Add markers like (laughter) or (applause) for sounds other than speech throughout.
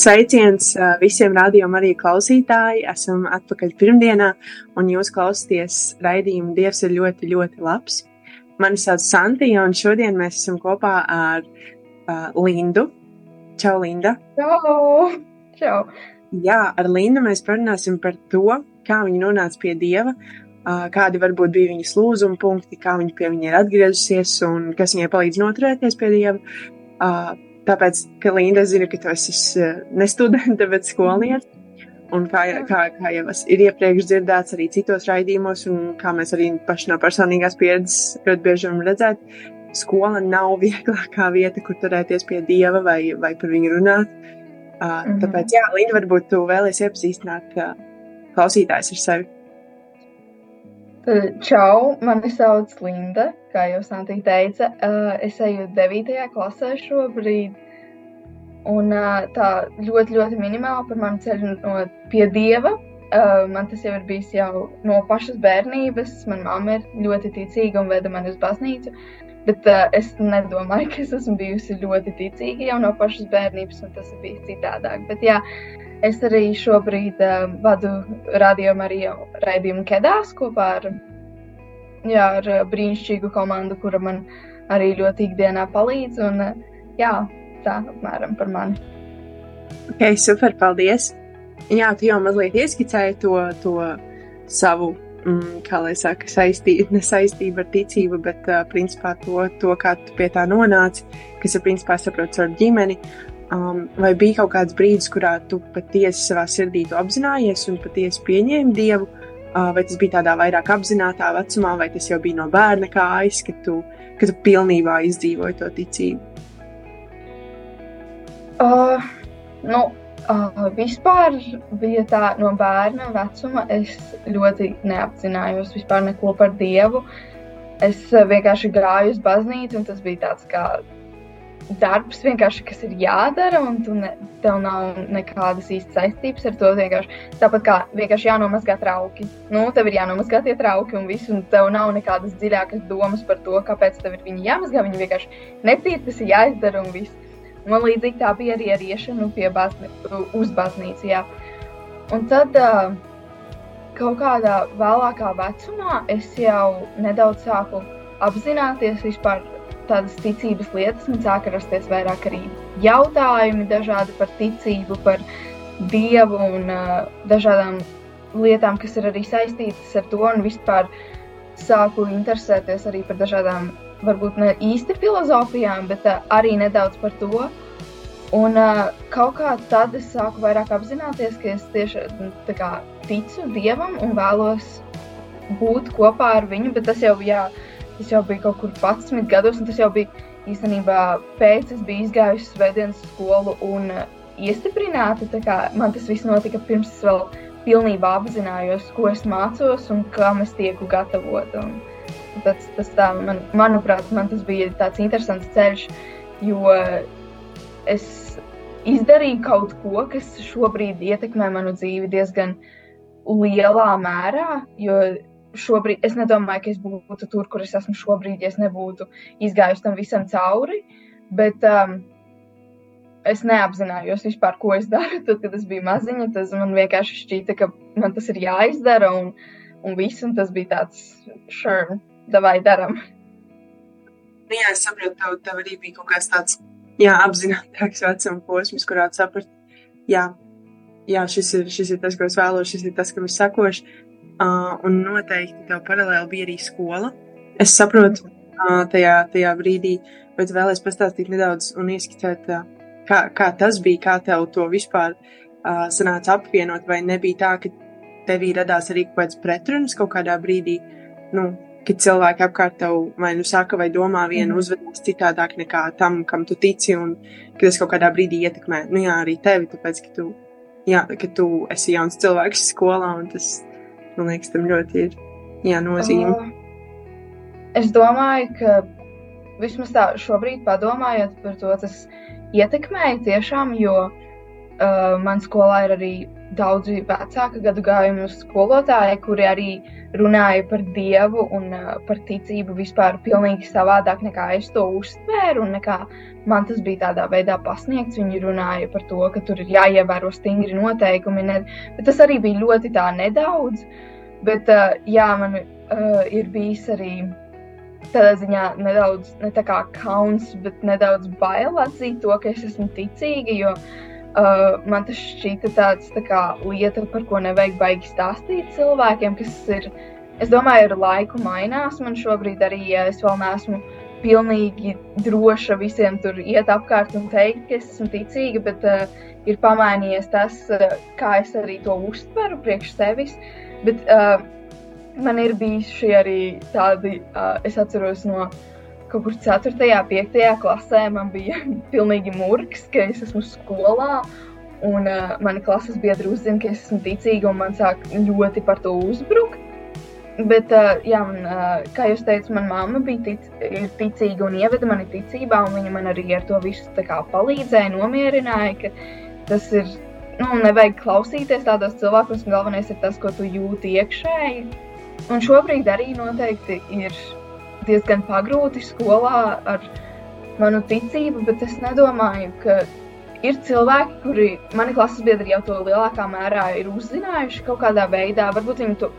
Sveiciens visiem rādījumam, arī klausītāji. Esam atpakaļ pirmdienā, un jūs klausāties raidījumu Dievs ir ļoti, ļoti labs. Mani sauc Santija, un šodien mēs esam kopā ar uh, Lindu. Čau, Linda! Čau! Čau! Jā, ar Lindu mēs parunāsim par to, kā viņa nonāca pie Dieva, uh, kādi varbūt bija viņas lūzuma punkti, kā viņa pie viņa ir atgriezusies un kas viņai palīdz noturēties pie Dieva. Uh, Tāpēc, ka Linda zina, ka tu esi uh, ne studente, bet skolniece. Un kā, kā, kā jau ir iepriekš dzirdēts arī citos raidījumos, un kā mēs arī paši no personīgās pieredzes ļoti bieži varam redzēt, skola nav (laughs) vieglākā vieta, kur turēties pie dieva vai, vai par viņu runāt. Uh, mm -hmm. Tāpēc, jā, Linda, varbūt tu vēlies iepazīstināt uh, klausītājs ar sevi. Čau, mani sauc Linda, kā jau Santīna teica. Es eju 9. klasē šobrīd. Un tā ļoti, ļoti minimāli par mani ceļu no pie dieva. Man tas jau ir bijis jau no pašas bērnības. Manā mamma ir ļoti ticīga un veda mani uz baznīcu. Bet uh, es nedomāju, ka es esmu bijusi ļoti ticīga jau no pašas bērnības, un tas ir bijis citādāk. Bet, jā, Es arī šobrīd uh, vadu radiomu arī raidījumu Kedās kopā ar, jā, ar brīnišķīgu komandu, kura man arī ļoti ikdienā palīdz. Un, uh, jā, tā apmēram par mani. Ok, super, paldies! Jā, tu jau mazliet ieskicēji to, to savu, mm, kā lai saka, saistību, nesaistību ar ticību, bet uh, principā to, to, kā tu pie tā nonāci, kas ir principā saprots ar ģimeni. Um, vai bija kaut kāds brīdis, kurā tu patiesi savā sirdī apzinājies un patiesi pieņēmi dievu, vai tas bija tādā vairāk apzinātā vecumā, vai tas jau bija no bērna kājas, kad tu, kad tu pilnībā izdzīvoji to ticību? Uh, nu, uh, vispār bija tā no bērna vecuma. Es ļoti neapzinājos vispār neko par dievu. Es vienkārši gāju uz baznīcu, un tas bija tāds kā darbs, vienkārši, kas ir jādara, un tu ne, tev nav nekādas īstas saistības ar to. Vienkārši. Tāpat kā vienkārši jānomazgā trauki. Nu, tev ir jānomazgā tie trauki, un viss, un tev nav nekādas dziļākas domas par to, kāpēc tev ir viņi jāmazgā. Viņi vienkārši netīri, tas ir jāizdara, un viss. Man līdzīgi tā bija arī ar iešanu bazni, uz baznīcu. Jā. Un tad kaut kādā vēlākā vecumā es jau nedaudz sāku apzināties vispār tādas ticības lietas, man sāka rasties vairāk arī jautājumi dažādi par ticību, par dievu un uh, dažādām lietām, kas ir arī saistītas ar to, un vispār sāku interesēties arī par dažādām, varbūt ne īsti filozofijām, bet uh, arī nedaudz par to. Un uh, kaut kā tad es sāku vairāk apzināties, ka es tieši kā, ticu dievam un vēlos būt kopā ar viņu, bet tas jau jā, Tas jau bija kaut kur 11 gados, un tas jau bija īstenībā pēc es biju izgājusi svētdienas skolu un uh, iestiprināta. Man tas viss notika pirms es vēl pilnībā apzinājos, ko es mācos un kam es tieku gatavota. Tas, tas tā, man, manuprāt, man tas bija tāds interesants ceļš, jo es izdarīju kaut ko, kas šobrīd ietekmē manu dzīvi diezgan lielā mērā, jo šobrīd es nedomāju, ka es būtu tur, kur es esmu šobrīd, ja es nebūtu izgājusi tam visam cauri. Bet um, es neapzinājos vispār, ko es daru. (laughs) Tad, kad es biju maziņa, tas man vienkārši šķīta, ka man tas ir jāizdara un, un viss. Un tas bija tāds, sure, davai daram. Nu, jā, es saprotu, tev, tev arī bija kaut kāds tāds jā, apzinātāks vecuma posms, kurā saprast, jā, jā šis, ir, šis ir tas, ko es vēlos, šis ir tas, kam es sakošu. Uh, un noteikti tev paralēli bija arī skola. Es saprotu uh, tajā, tajā brīdī, bet vēlēs pastāstīt nedaudz un ieskicēt, uh, kā, kā tas bija, kā tev to vispār uh, sanāca apvienot, vai nebija tā, ka tevī radās arī kaut kāds pretruns kaut kādā brīdī, nu, kad cilvēki apkārt tev vai nu saka, vai domā vienu, mm. uzvedās citādāk nekā tam, kam tu tici, un ka tas kaut kādā brīdī ietekmē, nu jā, arī tevi, tāpēc, ka tu, jā, ka tu esi jauns cilvēks skolā, un tas, man liekas, tam ļoti ir, jā, nozīme. Uh, es domāju, ka vismaz tā šobrīd padomājot par to, tas ietekmēja tiešām, jo uh, man skolā ir arī daudzi vecāka gadu gājumu skolotāji, kuri arī runāja par dievu un uh, par ticību vispār pilnīgi savādāk nekā es to uztvēru un nekā man tas bija tādā veidā pasniegts. Viņi runāja par to, ka tur ir jāievēro stingri noteikumi, ne, bet tas arī bija ļoti tā nedaudz. Bet uh, jā, man uh, ir bijis arī tādā ziņā nedaudz ne tā kā kauns, bet nedaudz bail atzīt to, ka es esmu ticīga, jo uh, Uh, man tas šķita tāds tā kā, lieta, par ko nevajag baigi stāstīt cilvēkiem, kas ir, es domāju, ar laiku mainās. Man šobrīd arī, ja es vēl neesmu pilnīgi droša visiem tur iet apkārt un teikt, ka es esmu ticīga, bet uh, ir pamainījies tas, uh, kā es arī to uztveru priekš sevis. Bet uh, man ir bijuši arī tādi, uh, es atceros no kaut kur 4. un 5. klasē man bija (laughs) pilnīgi murgs, ka es esmu skolā. Un uh, mani klases biedri uzzina, ka es esmu ticīga, un man sāk ļoti par to uzbrukt. Bet, jā, man, kā jūs teicāt, manā mamma bija tic, ticīga un ieveda mani ticībā, un viņa man arī ar to visu palīdzēja, nomierināja, ka tas ir. Nu, nevajag klausīties tādos cilvēkos, un galvenais ir tas, ko tu jūti iekšēji. Un šobrīd arī noteikti ir diezgan pagrūti skolā ar manu ticību, bet es nedomāju, ka ir cilvēki, kuri mani klases biedri jau to lielākā mērā ir uzzinājuši kaut kādā veidā. Varbūt viņi to,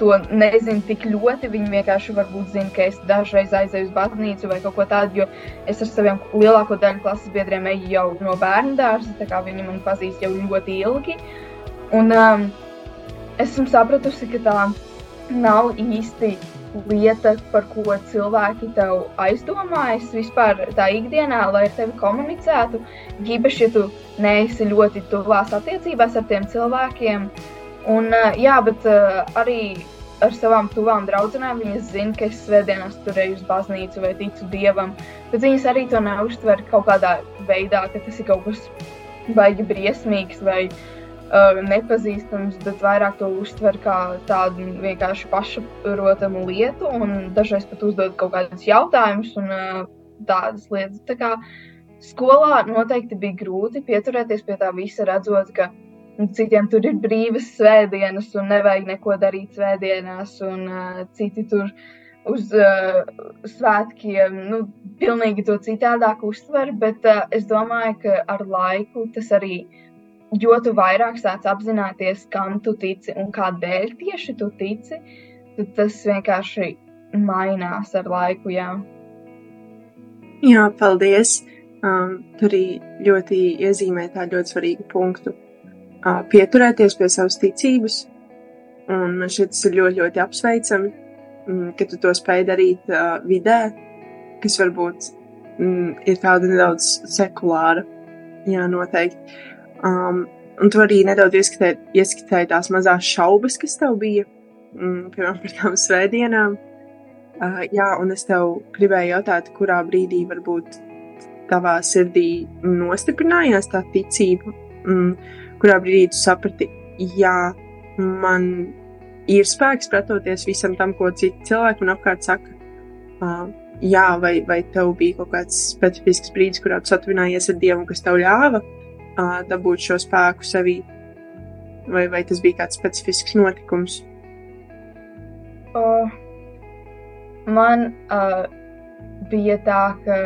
to nezina tik ļoti. Viņi vienkārši varbūt zina, ka es dažreiz aizēju uz baznīcu vai kaut ko tādu, jo es ar saviem lielāko daļu klases biedriem eju jau no bērnu dārza, tā kā viņi man pazīst jau ļoti ilgi. Un um, esmu sapratusi, ka tā nav īsti lieta, par ko cilvēki tev aizdomājas vispār tā ikdienā, lai ar tevi komunicētu. Īpaši, ja tu neesi ļoti tuvās attiecībās ar tiem cilvēkiem. Un, jā, bet arī ar savām tuvām draudzenēm viņas zina, ka es svētdienās turēju uz baznīcu vai ticu dievam, bet viņas arī to neuztver kaut kādā veidā, ka tas ir kaut kas baigi briesmīgs vai uh, nepazīstams, bet vairāk to uztver kā tādu vienkārši pašsaprotamu lietu, dažreiz pat uzdod kaut kādus jautājumus un uh, tādas lietas. Tā kā skolā noteikti bija grūti pieturēties pie tā visa, redzot, ka citiem tur ir brīvas svētdienas un nevajag neko darīt svētdienās, un uh, citi tur uz uh, svētkiem, nu, pilnīgi to citādāk uztver, bet uh, es domāju, ka ar laiku tas arī jo tu vairāk sāc apzināties, kam tu tici un kādēļ tieši tu tici, tad tas vienkārši mainās ar laiku. Jā, jā paldies! Um, tur arī ļoti iezīmē tādu ļoti svarīgu punktu. Pieturēties pie savas ticības, un man šķiet, tas ir ļoti, ļoti apsveicami, um, ka tu to spēj darīt uh, vidē, kas varbūt um, ir tāda nedaudz sekulāra. Jā, noteikti. Um, un tu arī nedaudz ieskatēji tās mazās šaubas, kas tev bija, mm, piemēram, par tām svētdienām. Uh, jā, un es tev gribēju jautāt, kurā brīdī varbūt tavā sirdī nostiprinājās tā ticība, mm, kurā brīdī tu saprati, jā, man ir spēks pretoties visam tam, ko citi cilvēki man apkārt saka. Uh, jā, vai, vai tev bija kaut kāds specifisks brīdis, kurā tu satuvinājies ar Dievu, kas tev ļāva uh, dabūt šo spēku sevī, vai, vai tas bija kāds specifisks notikums? Uh, man uh, bija tā, ka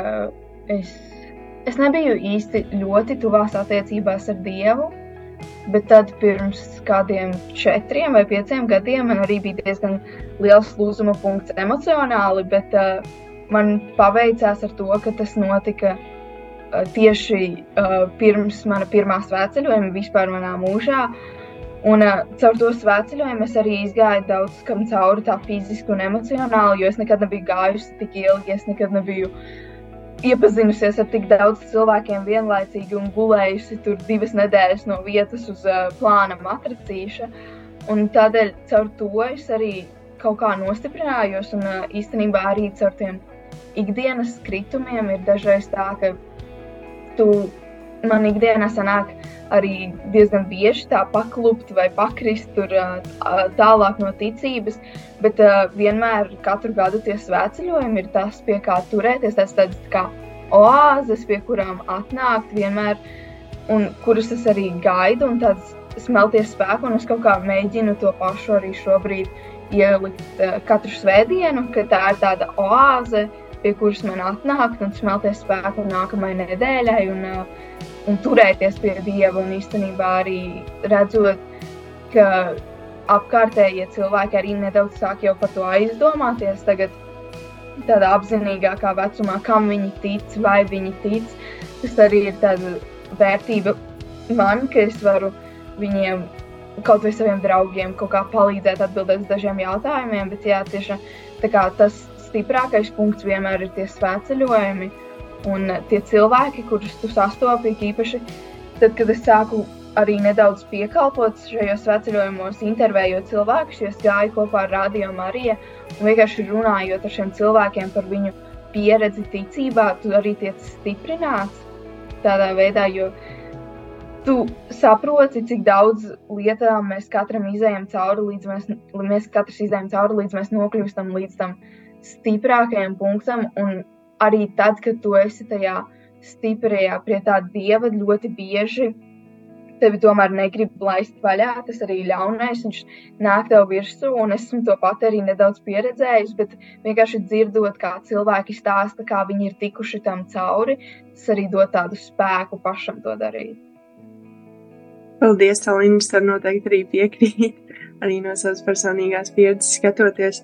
es, es nebiju īsti ļoti tuvās attiecībās ar Dievu. Bet tad pirms kādiem četriem vai pieciem gadiem man arī bija diezgan liels lūzuma punkts emocionāli, bet uh, man paveicās ar to, ka tas notika Eh, tieši uh, pirms mana pirmā svētceļojuma vispār manā mūžā. Un uh, caur to svētceļojumu es arī izgāju daudz kam cauri tā fiziski un emocionāli, jo es nekad nebiju gājusi tik ilgi, es nekad nebiju iepazinusies ar tik daudz cilvēkiem vienlaicīgi un gulējusi tur divas nedēļas no vietas uz uh, plāna matricīša. Un tādēļ caur to es arī kaut kā nostiprinājos un uh, īstenībā arī caur tiem ikdienas kritumiem ir dažreiz tā, ka tu man ikdienā sanāk arī diezgan bieži tā paklupt vai pakrist tur tālāk no ticības, bet vienmēr katru gadu tie svētceļojumi ir tas, pie kā turēties, tas tāds kā oāzes, pie kurām atnākt vienmēr, un kuras es arī gaidu, un tāds smelties spēku, un es kaut kā mēģinu to pašu arī šobrīd ielikt katru svētdienu, ka tā ir tāda oāze, pie kuras man atnākt un smelties spēku nākamajai nedēļai, un, uh, un turēties pie Dieva, un īstenībā arī redzot, ka apkārtējie cilvēki arī nedaudz sāk jau par to aizdomāties tagad, tādā apzinīgākā vecumā, kam viņi tic, vai viņi tic. Tas arī ir tāda vērtība man, ka es varu viņiem kaut vai saviem draugiem kaut kā palīdzēt atbildēt uz dažiem jautājumiem, bet jā, tieši kā, tas stiprākais punkts vienmēr ir tie svētceļojumi un tie cilvēki, kurus tu sastopi, īpaši tad, kad es sāku arī nedaudz piekalpot šajos sveceļojumos, intervējot cilvēkus, jo es gāju kopā ar Radio Mariju un vienkārši runājot ar šiem cilvēkiem par viņu pieredzi ticībā, tu arī tiec stiprināts tādā veidā, jo tu saproti, cik daudz lietām mēs katram izējām cauri, līdz mēs, mēs katrs izējām cauri, līdz mēs nokļūstam līdz tam stiprākajam punktam, un arī tad, kad tu esi tajā stiprajā pie tā dieva ļoti bieži tevi tomēr negrib laist vaļā. Tas arī ļaunais, viņš nāk tev virsū, un es esmu to pat arī nedaudz pieredzējis, bet vienkārši dzirdot, kā cilvēki stāsta, kā viņi ir tikuši tam cauri, tas arī dod tādu spēku pašam to darīt. Paldies, Talīna, es tam noteikti arī piekrītu, (laughs) arī no savas personīgās pieredzes skatoties.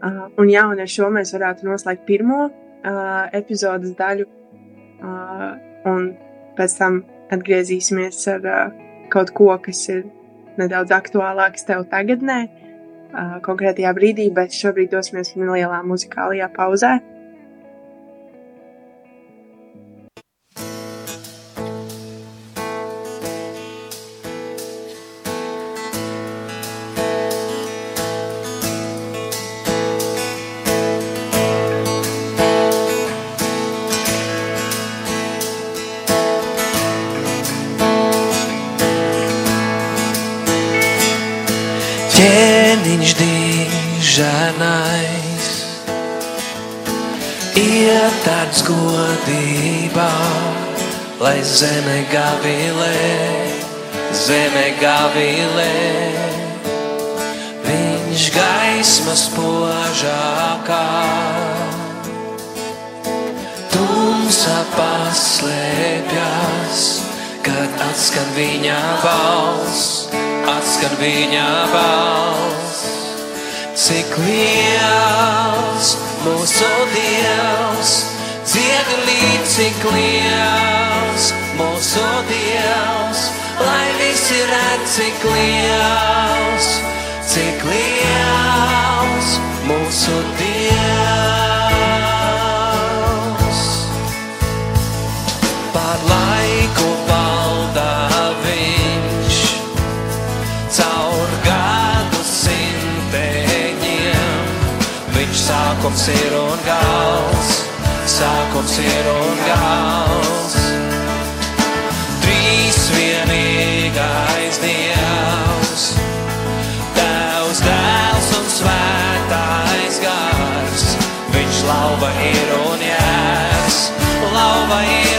Uh, un jā, un ar šo mēs varētu noslēgt pirmo uh, epizodes daļu, uh, un pēc tam atgriezīsimies ar uh, kaut ko, kas ir nedaudz aktuālāks tev tagadnē, uh, konkrētajā brīdī, bet šobrīd dosimies nelielā muzikālajā pauzē. ķēniņš godībā, lai zeme gavilē, zeme gavilē. Viņš gaismas požākā, tumsa paslēpjas, kad atskan viņa balss atskan viņa balss. Cik liels mūsu Dievs, dziedi līdz cik liels mūsu Dievs, lai visi redz cik liels, cik liels mūsu Dievs. Sākums ir un gals. Trīs vienīgais Dievs, Tevs dēls un svētais gars. Viņš lauva ir un jēs, lauva ir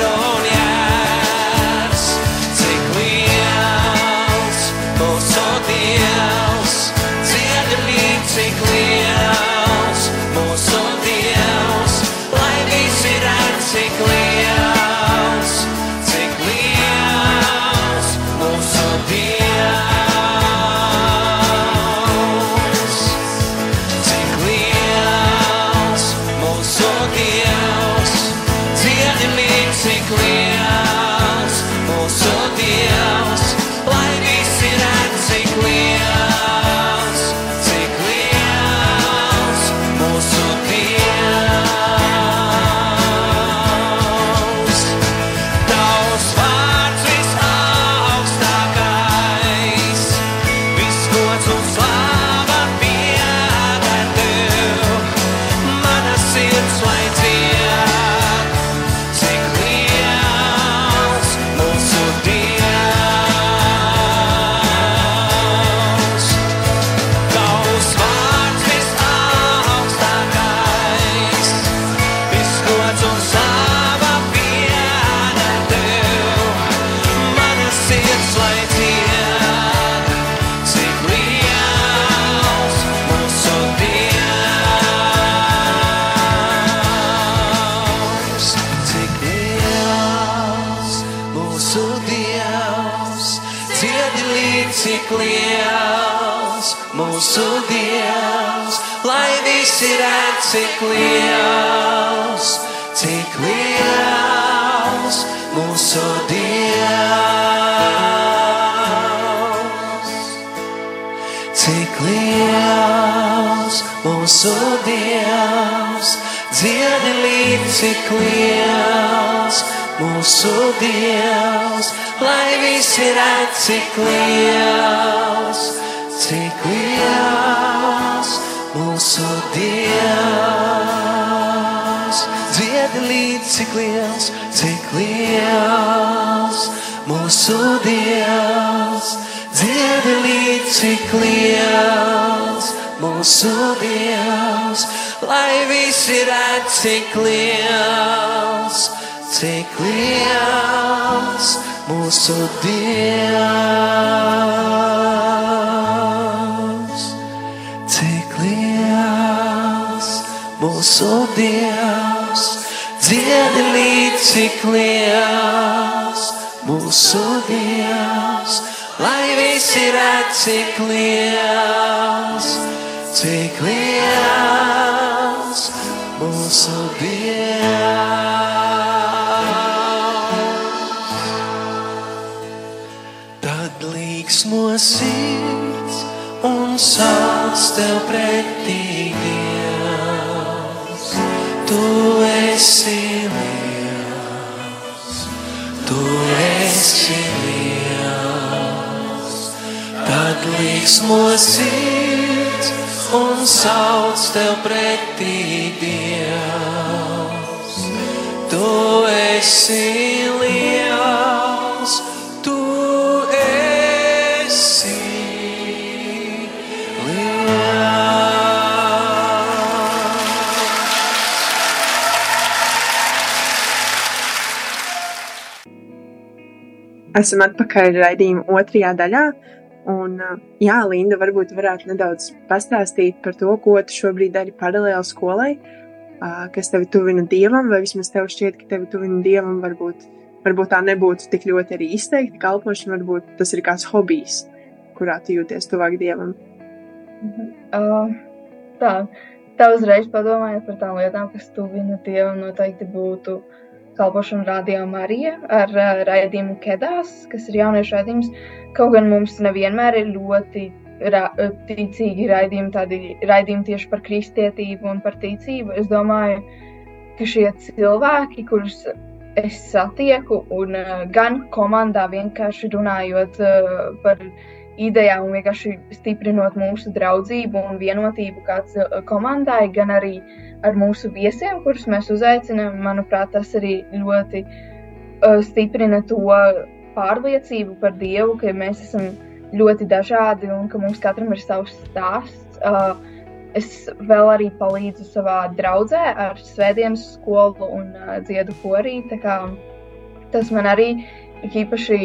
mūsu Dievs, lai visi redz, cik liels, cik liels mūsu Dievs. Cik liels mūsu Dievs, dziedi līdz cik liels mūsu Dievs, lai visi redz cik liels, cik liels mūsu Dievs. Dziedi līdz cik liels, cik liels mūsu Dievs. Dziedi līdz cik liels mūsu Dievs, lai visi redz cik liels, cik liels mūsu Dievs. Mūsu Dievs, dziedi līdz cik liels mūsu Dievs, lai visi redz cik liels, cik liels mūsu Dievs. Tad līksmo sirds un sauc tev pretī Dievs. Tu esi liels, tu esi liels. Tad līksmo sirds un sauc tev pretī Dievs. Tu esi liels, Esam atpakaļ raidījuma otrajā daļā. Un, uh, jā, Linda, varbūt varētu nedaudz pastāstīt par to, ko tu šobrīd dari paralēli skolai, uh, kas tevi tuvina dievam, vai vismaz tev šķiet, ka tevi tuvina dievam. Varbūt, varbūt tā nebūtu tik ļoti arī izteikti kalpošana, varbūt tas ir kāds hobijs, kurā tu jūties tuvāk dievam. Uh, tā, tā uzreiz padomājot par tām lietām, kas tuvina dievam, noteikti būtu kalpošana radio Marija ar uh, raidījumu Kedās, kas ir jauniešu raidījums. Kaut gan mums nevienmēr ir ļoti ra ticīgi raidījumi, tādi raidījumi tieši par kristietību un par ticību. Es domāju, ka šie cilvēki, kurus es satieku, un uh, gan komandā vienkārši runājot uh, par idejām un vienkārši stiprinot mūsu draudzību un vienotību uh, komandai, gan arī ar mūsu viesiem, kurus mēs uzaicinām. Manuprāt, tas arī ļoti uh, stiprina to pārliecību par Dievu, ka mēs esam ļoti dažādi un ka mums katram ir savs stāsts. Uh, es vēl arī palīdzu savā draudzē ar svētdienas skolu un uh, dziedu korī. Tas man arī īpaši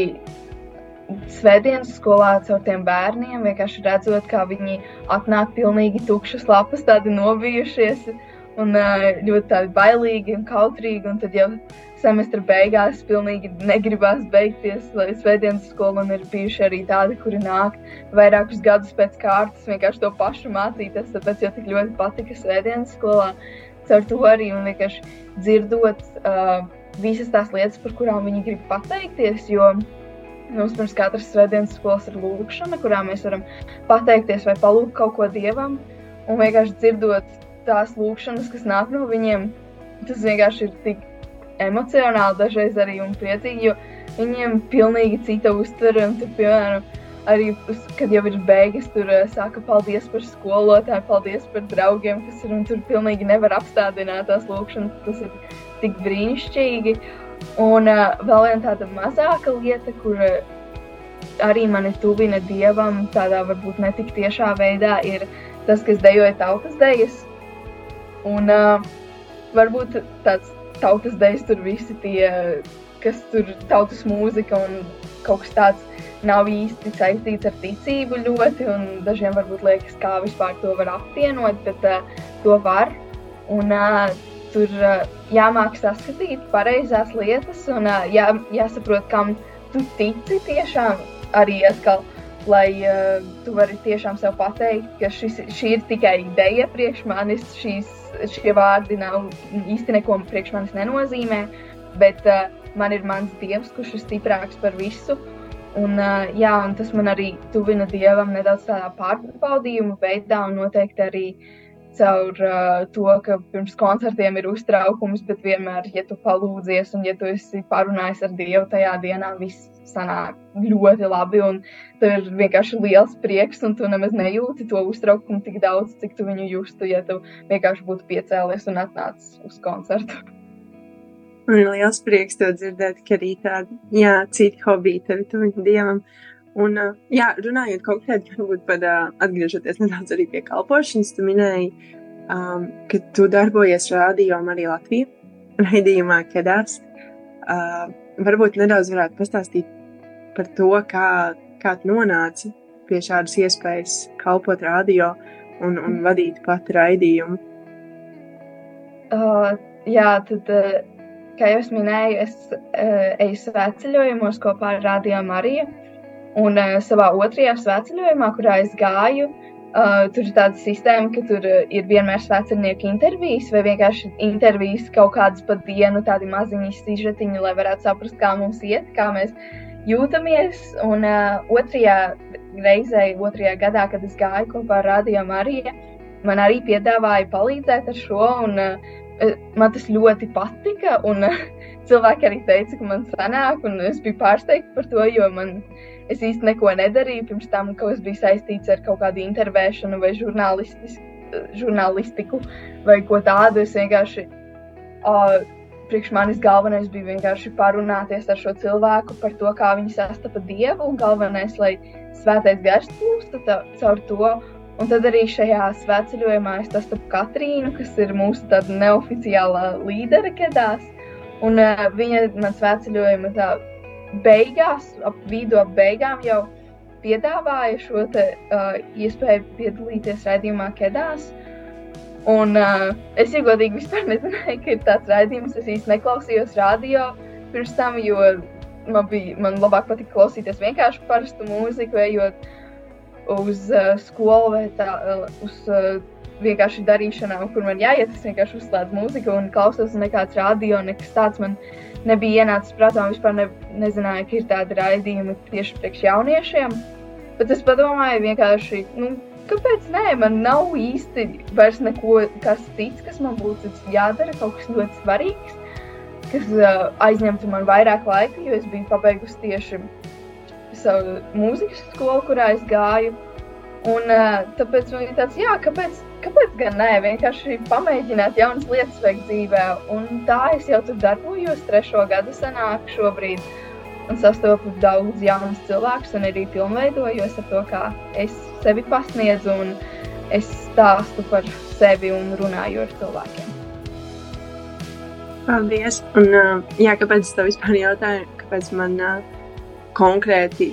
svētdienas skolā caur tiem bērniem, vienkārši redzot, kā viņi atnāk pilnīgi tukšas lapas, tādi nobijušies un ļoti tādi bailīgi un kautrīgi. Un tad jau semestra beigās pilnīgi negribās beigties, svētdienas skola un ir bijuši arī tādi, kuri nāk vairākus gadus pēc kārtas vienkārši to pašu mācīties, tāpēc jau tik ļoti patika svētdienas skolā. Caur to arī un vienkārši dzirdot uh, visas tās lietas, par kurām viņi grib pateikties, jo mums pirms katras svētdienas skolas ir lūkšana, kurā mēs varam pateikties vai palūgt kaut ko Dievam, un vienkārši dzirdot tās lūkšanas, kas nāk no viņiem, tas vienkārši ir tik emocionāli dažreiz arī un priecīgi, jo viņiem pilnīgi cita uztvere. Tur, piemēram, arī, kad jau ir beigas, tur eh, saka, paldies par skolotāju, paldies par draugiem, kas ir un tur pilnīgi nevar apstādināt tās lūkšanas. Tas ir tik brīnišķīgi. Un uh, vēl viena tāda mazāka lieta, kur uh, arī mani tuvina dievam, tādā varbūt ne tik tiešā veidā, ir tas, kas dejoja tautas dejas. Un uh, varbūt tāds tautas dejas tur visi tie, kas tur tautas mūzika un kaut kas tāds nav īsti saistīts ar ticību ļoti, un dažiem varbūt liekas, kā vispār to var apvienot, bet uh, to var. Un uh, tur uh, jāmāk saskatīt pareizās lietas un uh, jā, jāsaprot, kam tu tici tiešām arī atkal. lai uh, tu vari tiešām sev pateikt, ka šis, šī ir tikai ideja priekš manis, šīs, šie vārdi nav īsti neko priekš manis nenozīmē, bet uh, man ir mans dievs, kurš ir stiprāks par visu. Un, uh, jā, un tas man arī tuvina dievam nedaudz tādā pārbaudījuma veidā, un noteikti arī caur uh, to, ka pirms koncertiem ir uztraukums, bet vienmēr, ja tu palūdzies un ja tu esi parunājis ar Dievu tajā dienā, viss sanāk ļoti labi, tev ir vienkārši liels prieks, un tu nemaz nejūti to uztraukumu tik daudz, cik tu viņu justu, ja tu vienkārši būtu piecēlies un atnācis uz koncertu. Man ir liels prieks to dzirdēt, ka arī tādi, jā, citi hobiji tev tuviņi dievam. Un, uh, jā, runājot konkrēti, uh, atgriežoties nedaudz arī pie kalpošanas, tu minēji, um, ka tu darbojies rādio arī Latvijā, (laughs) raidījumā Kedās. Uh, varbūt nedaudz varētu pastāstīt par to, kā, kā tu nonāci pie šādas iespējas kalpot radio un, un vadīt pat raidījumu. Uh, jā, tad uh, Kā jau minēju, es uh, eju svētceļojumos kopā ar Radio Mariju. Un uh, savā otrajā svētceļojumā, kurā es gāju, uh, tur ir tāda sistēma, ka tur uh, ir vienmēr svētceļnieku intervijas vai vienkārši intervijas kaut kādas pa dienu, tādi maziņi sižetiņi, lai varētu saprast, kā mums iet, kā mēs jūtamies. Un uh, otrajā reizē, otrajā gadā, kad es gāju kopā ar Radio Mariju, man arī piedāvāja palīdzēt ar šo. Un, uh, Eh, man tas ļoti patika, un uh, (laughs) cilvēki arī teica, ka man sanāk, un es biju pārsteigta par to, jo man, es īsti neko nedarīju pirms tam, ka es biju saistīts ar kaut kādu intervēšanu vai žurnālistiku vai ko tādu. Es vienkārši, uh, priekš manis galvenais bija vienkārši parunāties ar šo cilvēku par to, kā viņi sastapa Dievu, un galvenais, lai svētais gars plūstu caur to, Un tad arī šajā svētceļojumā es sastapu Katrīnu, kas ir mūsu neoficiālā līdere kedās. Un uh, viņa man svētceļojuma tā beigās, ap vidu ap beigām jau piedāvāja šo te, uh, iespēju piedalīties raidījumā kedās. Un uh, es iegodīgi vispār nezināju, ka ir tāds raidījums. Es īsti neklausījos radio pirms tam, jo man, bija, man labāk patika klausīties vienkārši parastu mūziku, ejot uz uh, skolu vai tā, uh, uz uh, vienkārši darīšanām, kur man jāiet. Es vienkārši uzslēdzu mūziku un klausos, un nekāds radio, nekas tāds man nebija ienācis prātā. Vispār ne, nezināju, ka ir tādi raidījumi tieši priekš jauniešiem. Bet es padomāju, vienkārši, nu, kāpēc nē, man nav īsti vairs neko, kas cits, kas man būtu jādara, kaut kas ļoti svarīgs, kas uh, aizņemtu man vairāk laika, jo es biju pabeigusi tieši savu mūzikas skolu, kurā es gāju. Un, tāpēc man ir tāds, jā, kāpēc, kāpēc gan nē, vienkārši pamēģināt jaunas lietas veikt dzīvē. Un tā es jau tur darbojos, trešo gadu sanāk šobrīd. Un sastopu daudz jaunus cilvēkus, un arī pilnveidojos ar to, kā es sevi pasniedzu un es stāstu par sevi un runāju ar cilvēkiem. Paldies! Un, jā, kāpēc es tev vispār jautāju, kāpēc man konkrēti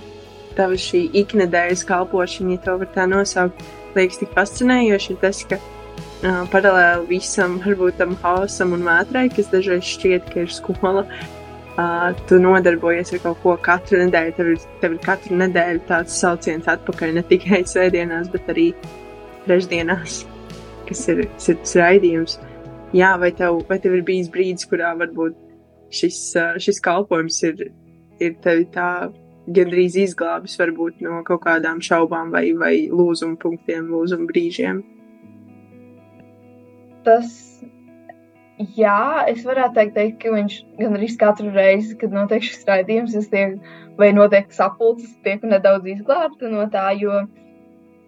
tava šī iknedēļas kalpošana, ja to var tā nosaukt, liekas tik fascinējoši, ir tas, ka uh, paralēli visam, varbūt tam haosam un vētrai, kas dažreiz šķiet, ka ir skola, uh, tu nodarbojies ar kaut ko katru nedēļu. Tev ir, tev ir katru nedēļu tāds sauciens atpakaļ ne tikai svētdienās, bet arī trešdienās, kas ir, kas ir tas raidījums. Jā, vai tev, vai tev ir bijis brīdis, kurā varbūt šis, šis kalpojums ir ir tevi tā gandrīz izglābis varbūt no kaut kādām šaubām vai, vai lūzuma punktiem, lūzuma brīžiem? Tas, jā, es varētu teikt, teikt ka viņš gandrīz katru reizi, kad notiek šis raidījums, es tiek, vai notiek sapulces, tiek nedaudz izglābta no tā, jo,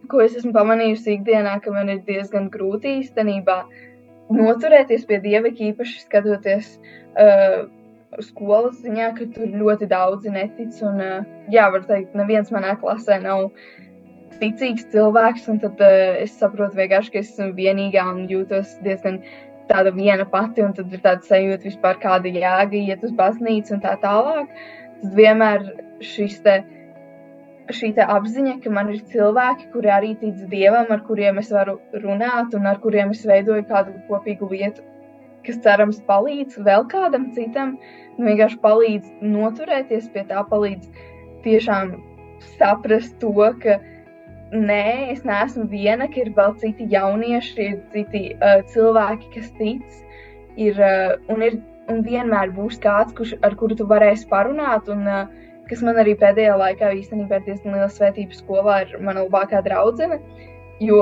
ko es esmu pamanījusi ikdienā, ka man ir diezgan grūti īstenībā noturēties pie Dieva, īpaši skatoties uh, skolas ziņā, ka tur ļoti daudzi netic. Un, jā, var teikt, neviens manā klasē nav ticīgs cilvēks. Tad uh, es saprotu, vienkārši, ka esmu vienīgā un jūtos diezgan tāda viena pati. Un tad ir tāda sajūta, vispār kāda jēga iet uz baznīcu un tā tālāk. Tad vienmēr šis te. Šī apziņa, ka man ir cilvēki, kuri arī tic dievam, ar kuriem es varu runāt un ar kuriem es veidoju kādu kopīgu vietu, kas cerams palīdz vēl kādam citam, nu, vienkārši palīdz noturēties pie tā, palīdz tiešām saprast to, ka nē, es neesmu viena, ka ir vēl citi jaunieši, ir citi uh, cilvēki, kas tic, ir, uh, un, ir, un vienmēr būs kāds, kurš, ar kuru tu varēsi parunāt. Un, uh, kas man arī pēdējā laikā īstenībā ir diezgan liela svētība skolā, ir mana labākā draudzene. Jo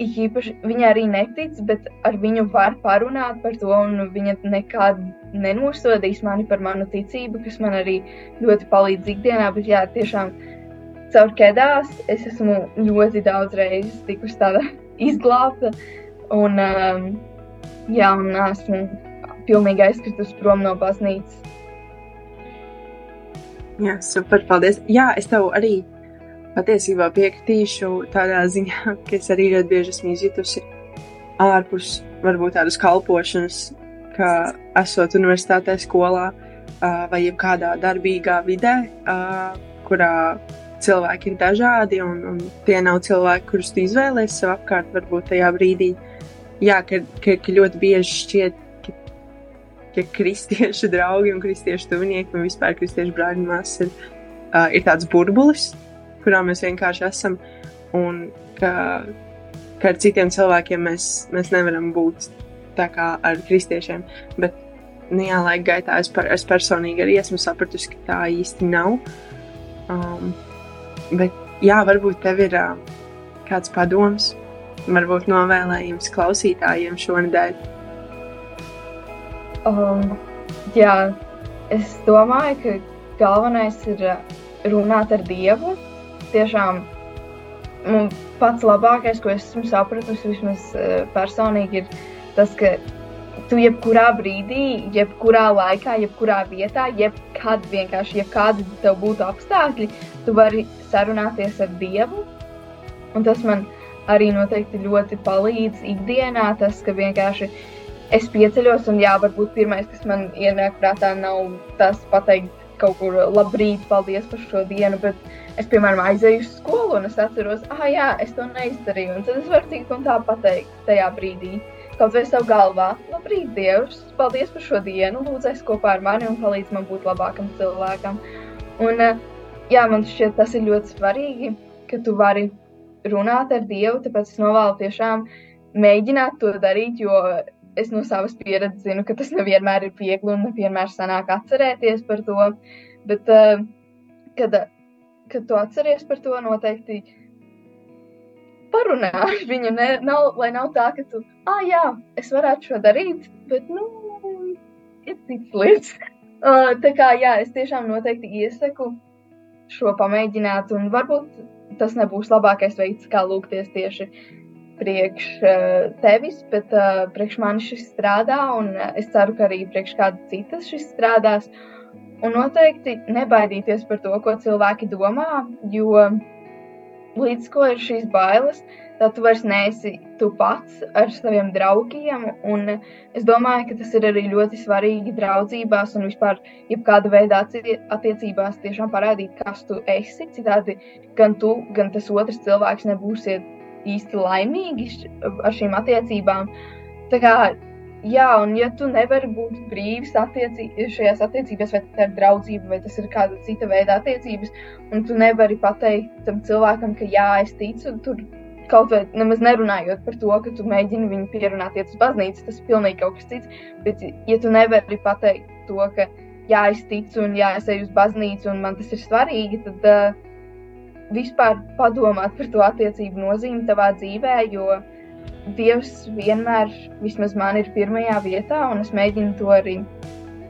īpaši viņa arī netic, bet ar viņu var parunāt par to, un viņa nekad nenosodīs mani par manu ticību, kas man arī ļoti palīdz ikdienā. Bet, jā, tiešām caur kedās es esmu ļoti daudz reizes tikusi tāda (laughs) izglābta, un, um, jā, un esmu pilnīgi aizkritusi prom no baznīcas. Jā, super, paldies. Jā, es tev arī patiesībā piekritīšu tādā ziņā, (laughs) ka es arī ļoti bieži esmu izjutusi ārpus varbūt tādas kalpošanas, ka esot universitātē, skolā vai jebkādā darbīgā vidē, kurā cilvēki ir dažādi un, un tie nav cilvēki, kurus tu izvēlēsies sev apkārt, varbūt tajā brīdī. Jā, ka, ka, ka ļoti bieži šķiet, ka, ka kristiešu (laughs) draugi un kristiešu tuvinieki un vispār kristiešu brāļi māsas ir, ir tāds burbulis, kurā mēs vienkārši esam, un ka, ka ar citiem cilvēkiem mēs, mēs nevaram būt tā kā ar kristiešiem. Bet, nu, jā, laika gaitā es, par, es personīgi arī esmu sapratusi, ka tā īsti nav. Um, bet, jā, varbūt tev ir uh, kāds padoms, varbūt novēlējums klausītājiem šonadēļ. Um, jā, es domāju, ka galvenais ir runāt ar Dievu tiešām nu, pats labākais, ko es esmu sapratusi, vismaz uh, personīgi, ir tas, ka tu jebkurā brīdī, jebkurā laikā, jebkurā vietā, jebkad vienkārši, jebkādi tev būtu apstākļi, tu vari sarunāties ar Dievu. Un tas man arī noteikti ļoti palīdz ikdienā, tas, ka vienkārši es pieceļos, un jā, varbūt pirmais, kas man ienāk prātā, nav tas pateikt kaut kur labrīt, paldies par šo dienu, bet es, piemēram, aizēju uz skolu un es atceros, ah, jā, es to neizdarīju. Un tad es varu tik un tā pateikt tajā brīdī. Kaut vai savu galvā, labrīt, Dievs, paldies par šo dienu, lūdzēs kopā ar mani un palīdz man būt labākam cilvēkam. Un, eh, jā, man šķiet, tas ir ļoti svarīgi, ka tu vari runāt ar Dievu, tāpēc es novēlu tiešām mēģināt to darīt, jo es no savas pieredzes zinu, ka tas nevienmēr ir viegli un nevienmēr sanāk atcerēties par to. Bet, uh, kad kad tu atceries par to, noteikti parunā ar (laughs) viņu. Ne, nav, lai nav tā, ka tu, ah, jā, es varētu šo darīt, bet, nu, ir cits lietas. (laughs) Uh, tā kā, jā, es tiešām noteikti iesaku šo pamēģināt, un varbūt tas nebūs labākais veids, kā lūgties tieši priekš uh, tevis, bet uh, priekš manis šis strādā, un uh, es ceru, ka arī priekš kāda citas šis strādās. Un noteikti nebaidīties par to, ko cilvēki domā, jo līdz ko ir šīs bailes, tad tu vairs neesi tu pats ar saviem draugiem. Un es domāju, ka tas ir arī ļoti svarīgi draudzībās un vispār jebkāda veida attiecībās tiešām parādīt, kas tu esi. Citādi gan tu, gan tas otrs cilvēks nebūsiet īsti laimīgi ar šīm attiecībām. Tā kā Jā, un ja tu nevari būt brīvs attiecī, šajās attiecībās, vai tā ir draudzība, vai tas ir kāda cita veida attiecības, un tu nevari pateikt tam cilvēkam, ka jā, es ticu, tur kaut vai nemaz nerunājot par to, ka tu mēģini viņu pierunāt, iet uz baznīcu, tas ir pilnīgi kaut kas cits. Bet, ja tu nevari pateikt to, ka jā, es ticu, un jā, es eju uz baznīcu, un man tas ir svarīgi, tad uh, vispār padomāt par to attiecību nozīmi tavā dzīvē, jo Dievs vienmēr, vismaz man, ir pirmajā vietā, un es mēģinu to arī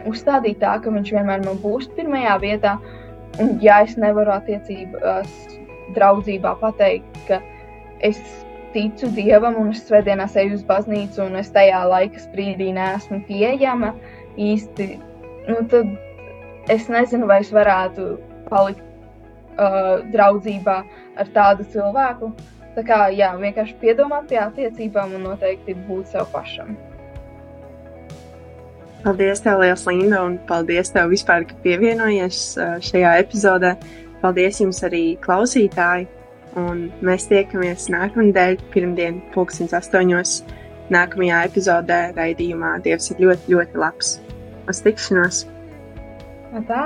uzstādīt tā, ka viņš vienmēr man būs pirmajā vietā. Un, ja es nevaru attiecībās, draudzībā pateikt, ka es ticu Dievam, un es svētdienās eju uz baznīcu, un es tajā laika sprīdī neesmu pieejama īsti, nu, tad es nezinu, vai es varētu palikt uh, draudzībā ar tādu cilvēku. Tā kā jā, vienkārši piedomāt pie attiecībām un noteikti būt sev pašam. Paldies, tev, Lielas Linda, un paldies tev vispār, ka pievienojies šajā epizodē. Paldies jums arī klausītāji, un mēs tiekamies nākamnedēļ, pirmdien, pulkstens astoņos, nākamajā epizodē raidījumā Dievs ir ļoti, ļoti labs. Uz tikšanos! Tā!